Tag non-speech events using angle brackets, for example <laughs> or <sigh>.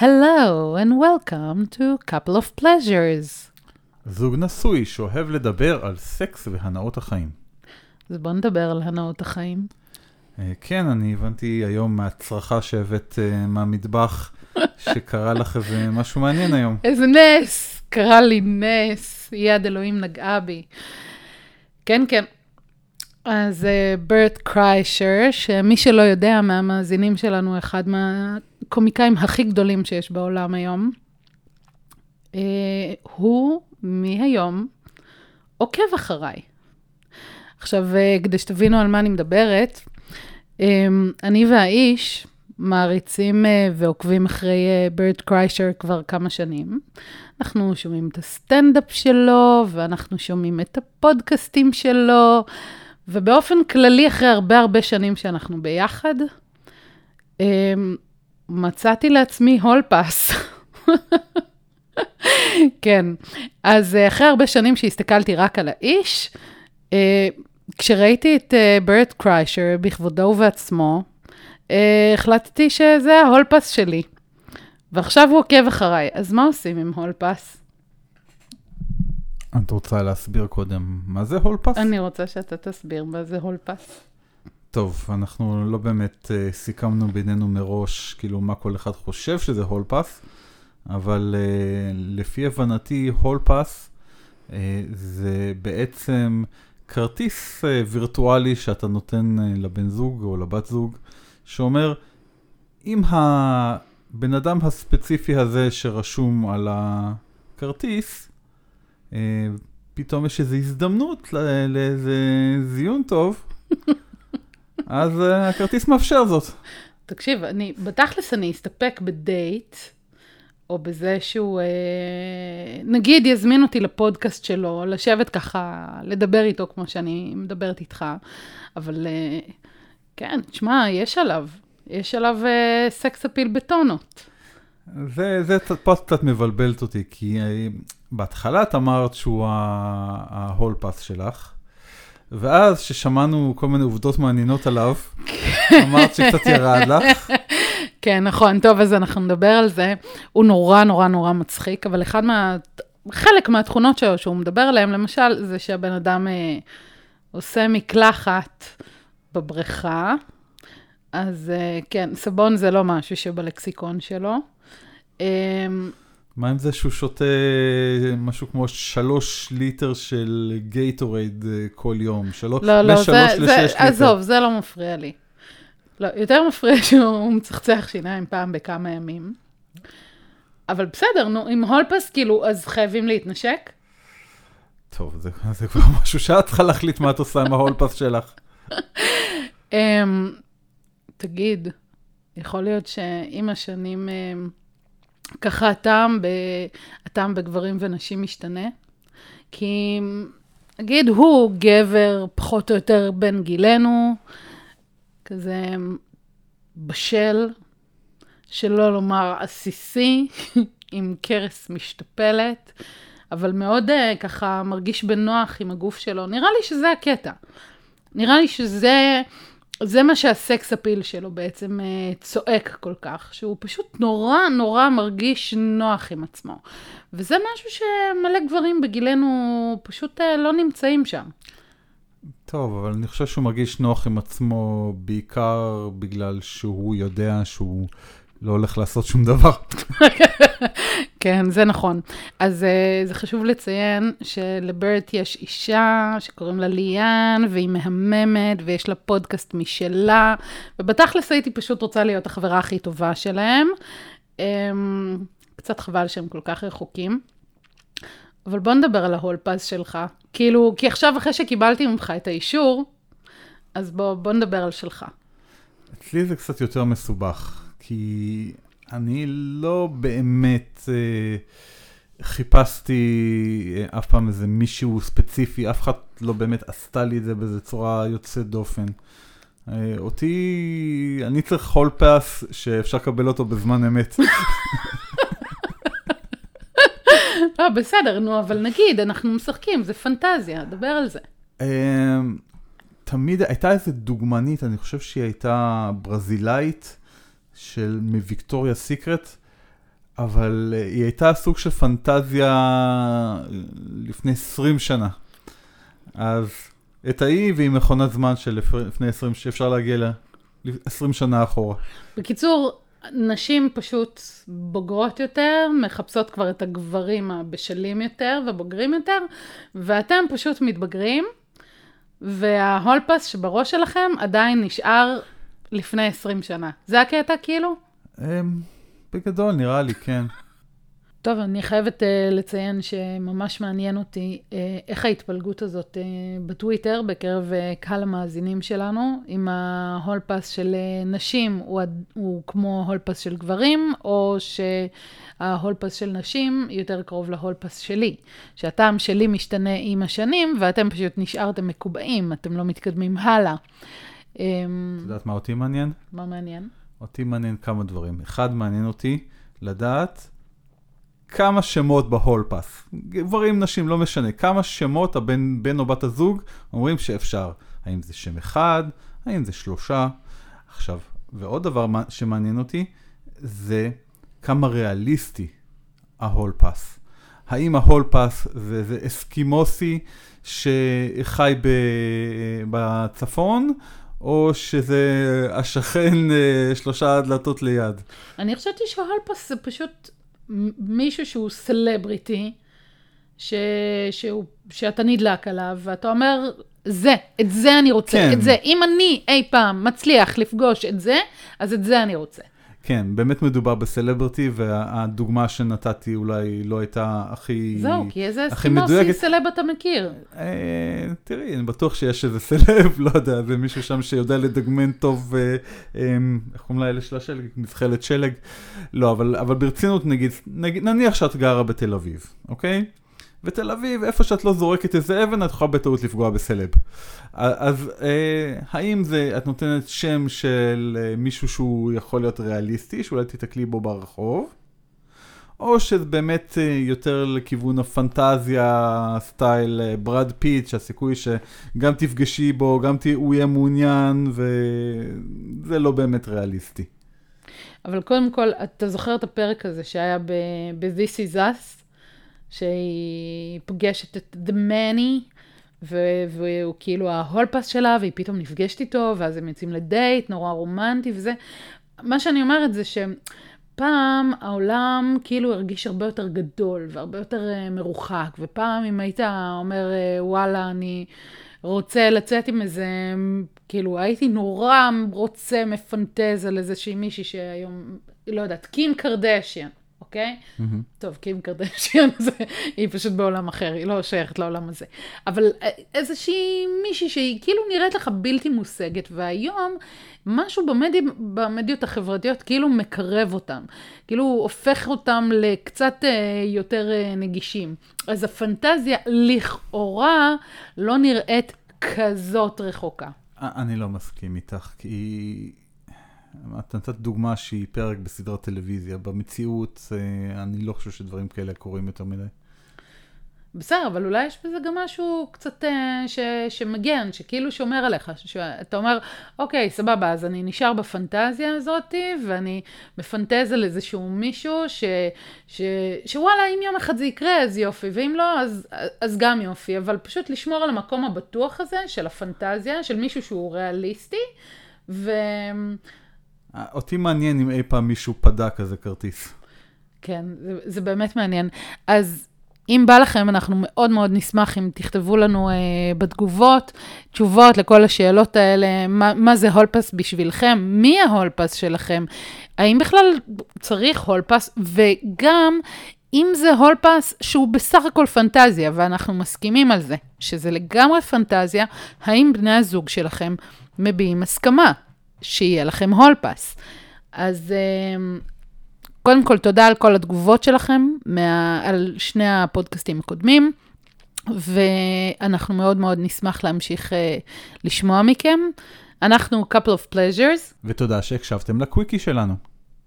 Hello and welcome to Couple of Pleasures. זוג נשוי שאוהב לדבר על סקס והנאות החיים. אז בואו נדבר על הנאות החיים. אה, כן, אני הבנתי היום מהצרחה שהבאת אה, מהמטבח, <laughs> שקרה לך איזה משהו מעניין היום. איזה נס! קרה לי נס, יד אלוהים נגעה בי. כן, כן. אז ברט uh, קריישר, שמי שלא יודע מהמאזינים שלנו, אחד מהקומיקאים הכי גדולים שיש בעולם היום, uh, הוא מהיום עוקב אחריי. עכשיו, uh, כדי שתבינו על מה אני מדברת, um, אני והאיש מעריצים uh, ועוקבים אחרי uh, קריישר כבר כמה שנים. אנחנו שומעים את הסטנדאפ שלו, ואנחנו שומעים את הפודקאסטים שלו. ובאופן כללי, אחרי הרבה הרבה שנים שאנחנו ביחד, אמ, מצאתי לעצמי הולפס. <laughs> כן, אז אה, אחרי הרבה שנים שהסתכלתי רק על האיש, אה, כשראיתי את אה, ברט קריישר בכבודו ובעצמו, החלטתי שזה ההולפס שלי. ועכשיו הוא עוקב אחריי, אז מה עושים עם הולפס? את רוצה להסביר קודם מה זה הולפס? אני רוצה שאתה תסביר מה זה הולפס. טוב, אנחנו לא באמת uh, סיכמנו בינינו מראש, כאילו, מה כל אחד חושב שזה הולפס, אבל uh, לפי הבנתי, הולפס uh, זה בעצם כרטיס uh, וירטואלי שאתה נותן uh, לבן זוג או לבת זוג, שאומר, אם הבן אדם הספציפי הזה שרשום על הכרטיס, אה, פתאום יש איזו הזדמנות לאיזה זיון טוב, <laughs> אז אה, הכרטיס מאפשר זאת. תקשיב, אני, בתכלס אני אסתפק בדייט, או בזה שהוא, אה, נגיד, יזמין אותי לפודקאסט שלו, לשבת ככה, לדבר איתו כמו שאני מדברת איתך, אבל כן, תשמע, יש עליו, יש עליו סקס אפיל בטונות. זה, זה פה קצת מבלבלת אותי, כי בהתחלה את אמרת שהוא ההול פאס שלך, ואז כששמענו כל מיני עובדות מעניינות עליו, <laughs> אמרת שקצת ירד לך. כן, נכון, טוב, אז אנחנו נדבר על זה. הוא נורא נורא נורא מצחיק, אבל אחד מה... חלק מהתכונות שלו שהוא מדבר עליהן, למשל, זה שהבן אדם אה, עושה מקלחת בבריכה, אז אה, כן, סבון זה לא משהו שבלקסיקון שלו. אה, מה עם זה שהוא שותה משהו כמו שלוש ליטר של גייטורייד אה, כל יום? של... לא, לא, זה, זה, עזוב, זה לא מפריע לי. לא, יותר מפריע <laughs> שהוא מצחצח שיניים פעם בכמה ימים. אבל בסדר, נו, עם hall pass, כאילו, אז חייבים להתנשק? טוב, זה, זה כבר <laughs> משהו שאת צריכה להחליט מה את עושה עם ה hall pass שלך. um, <laughs> תגיד, יכול להיות שעם השנים... Um, ככה הטעם, ב... הטעם בגברים ונשים משתנה. כי נגיד הוא גבר פחות או יותר בין גילנו, כזה בשל, שלא לומר עסיסי, <laughs> עם קרס משתפלת, אבל מאוד uh, ככה מרגיש בנוח עם הגוף שלו. נראה לי שזה הקטע. נראה לי שזה... זה מה שהסקס אפיל שלו בעצם uh, צועק כל כך, שהוא פשוט נורא נורא מרגיש נוח עם עצמו. וזה משהו שמלא גברים בגילנו פשוט uh, לא נמצאים שם. טוב, אבל אני חושב שהוא מרגיש נוח עם עצמו בעיקר בגלל שהוא יודע שהוא לא הולך לעשות שום דבר. <laughs> כן, זה נכון. אז uh, זה חשוב לציין שלברט יש אישה שקוראים לה ליאן, והיא מהממת, ויש לה פודקאסט משלה, ובתכלס הייתי פשוט רוצה להיות החברה הכי טובה שלהם. Um, קצת חבל שהם כל כך רחוקים. אבל בוא נדבר על ההולפז שלך. כאילו, כי עכשיו אחרי שקיבלתי ממך את האישור, אז בוא, בוא נדבר על שלך. אצלי זה קצת יותר מסובך. כי אני לא באמת אה, חיפשתי אה, אף פעם איזה מישהו ספציפי, אף אחד לא באמת עשתה לי את זה באיזה צורה יוצאת דופן. אה, אותי, אני צריך חול פס שאפשר לקבל אותו בזמן אמת. לא, בסדר, נו, אבל נגיד, אנחנו משחקים, זה פנטזיה, דבר על זה. אה, תמיד הייתה איזה דוגמנית, אני חושב שהיא הייתה ברזילאית. של מוויקטוריה סיקרט. אבל אה, היא הייתה סוג של פנטזיה אה, לפני 20 שנה. אז את ההיא והיא מכונת זמן של לפני 20, שאפשר להגיע ל 20 שנה אחורה. בקיצור, נשים פשוט בוגרות יותר, מחפשות כבר את הגברים הבשלים יותר ובוגרים יותר, ואתם פשוט מתבגרים, וההולפס שבראש שלכם עדיין נשאר לפני 20 שנה. זה הקטע כאילו? אמ, בגדול, נראה לי, כן. <laughs> טוב, אני חייבת uh, לציין שממש מעניין אותי uh, איך ההתפלגות הזאת uh, בטוויטר בקרב uh, קהל המאזינים שלנו, אם ההולפס של uh, נשים הוא, הוא כמו הולפס של גברים, או שההולפס של נשים יותר קרוב להולפס שלי. שהטעם שלי משתנה עם השנים, ואתם פשוט נשארתם מקובעים, אתם לא מתקדמים הלאה. את יודעת מה אותי מעניין? מה מעניין? אותי מעניין כמה דברים. אחד, מעניין אותי לדעת כמה שמות בהולפס. גברים, נשים, לא משנה. כמה שמות הבן בן או בת הזוג אומרים שאפשר. האם זה שם אחד? האם זה שלושה? עכשיו, ועוד דבר שמעניין אותי, זה כמה ריאליסטי ההולפס. האם ההולפס זה, זה אסקימוסי שחי ב, בצפון, או שזה השכן אה, שלושה דלתות ליד? אני חשבתי שההולפס זה פשוט מישהו שהוא סלבריטי, ש... שהוא... שאתה נדלק עליו, ואתה אומר, זה, את זה אני רוצה, כן. את זה. אם אני אי פעם מצליח לפגוש את זה, אז את זה אני רוצה. כן, באמת מדובר בסלבריטי, והדוגמה שנתתי אולי לא הייתה הכי זהו, כי איזה אסקימוסי סלב אתה מכיר? אה, תראי, אני בטוח שיש איזה סלב, <laughs> לא יודע, זה מישהו שם שיודע לדגמן טוב, אה, אה, איך קוראים לאלה של השלג? מזחלת שלג? לא, אבל, אבל ברצינות נגיד, נגיד, נניח שאת גרה בתל אביב, אוקיי? ותל אביב, איפה שאת לא זורקת איזה אבן, את יכולה בטעות לפגוע בסלב. אז אה, האם זה, את נותנת שם של אה, מישהו שהוא יכול להיות ריאליסטי, שאולי תתקלי בו ברחוב, או שזה באמת אה, יותר לכיוון הפנטזיה, סטייל אה, ברד פיט, שהסיכוי שגם תפגשי בו, גם תה, הוא יהיה מעוניין, וזה לא באמת ריאליסטי. אבל קודם כל, אתה זוכר את הפרק הזה שהיה ב-This is Us? שהיא פוגשת את The Manny, והוא כאילו ה hall pass שלה, והיא פתאום נפגשת איתו, ואז הם יוצאים לדייט, נורא רומנטי וזה. מה שאני אומרת זה שפעם העולם כאילו הרגיש הרבה יותר גדול, והרבה יותר uh, מרוחק, ופעם אם היית אומר, uh, וואלה, אני רוצה לצאת עם איזה, כאילו, הייתי נורא רוצה, מפנטז על איזושהי מישהי שהיום, לא יודעת, קים קרדשיאן. אוקיי? Mm-hmm. טוב, קים קרדשיאן, היא פשוט בעולם אחר, היא לא שייכת לעולם הזה. אבל אה, איזושהי מישהי שהיא כאילו נראית לך בלתי מושגת, והיום משהו במדי, במדיות החברתיות כאילו מקרב אותם, כאילו הופך אותם לקצת אה, יותר אה, נגישים. אז הפנטזיה לכאורה לא נראית כזאת רחוקה. אני לא מסכים איתך, כי את נתת דוגמה שהיא פרק בסדרת טלוויזיה. במציאות, אה, אני לא חושב שדברים כאלה קורים יותר מדי. בסדר, אבל אולי יש בזה גם משהו קצת אה, ש, שמגן, שכאילו שומר עליך. שאתה אומר, אוקיי, סבבה, אז אני נשאר בפנטזיה הזאת, ואני מפנטז על איזשהו מישהו, ש, ש, שוואלה, אם יום אחד זה יקרה, אז יופי, ואם לא, אז, אז גם יופי. אבל פשוט לשמור על המקום הבטוח הזה, של הפנטזיה, של מישהו שהוא ריאליסטי, ו... אותי מעניין אם אי פעם מישהו פדה כזה כרטיס. כן, זה, זה באמת מעניין. אז אם בא לכם, אנחנו מאוד מאוד נשמח אם תכתבו לנו אה, בתגובות תשובות לכל השאלות האלה, מה, מה זה הולפס בשבילכם, מי ההולפס שלכם, האם בכלל צריך הולפס, וגם אם זה הולפס שהוא בסך הכל פנטזיה, ואנחנו מסכימים על זה, שזה לגמרי פנטזיה, האם בני הזוג שלכם מביעים הסכמה שיהיה לכם הולפס. אז אמ, קודם כל, תודה על כל התגובות שלכם, מה, על שני הפודקאסטים הקודמים, ואנחנו מאוד מאוד נשמח להמשיך uh, לשמוע מכם. אנחנו couple of pleasures. ותודה שהקשבתם לקוויקי שלנו.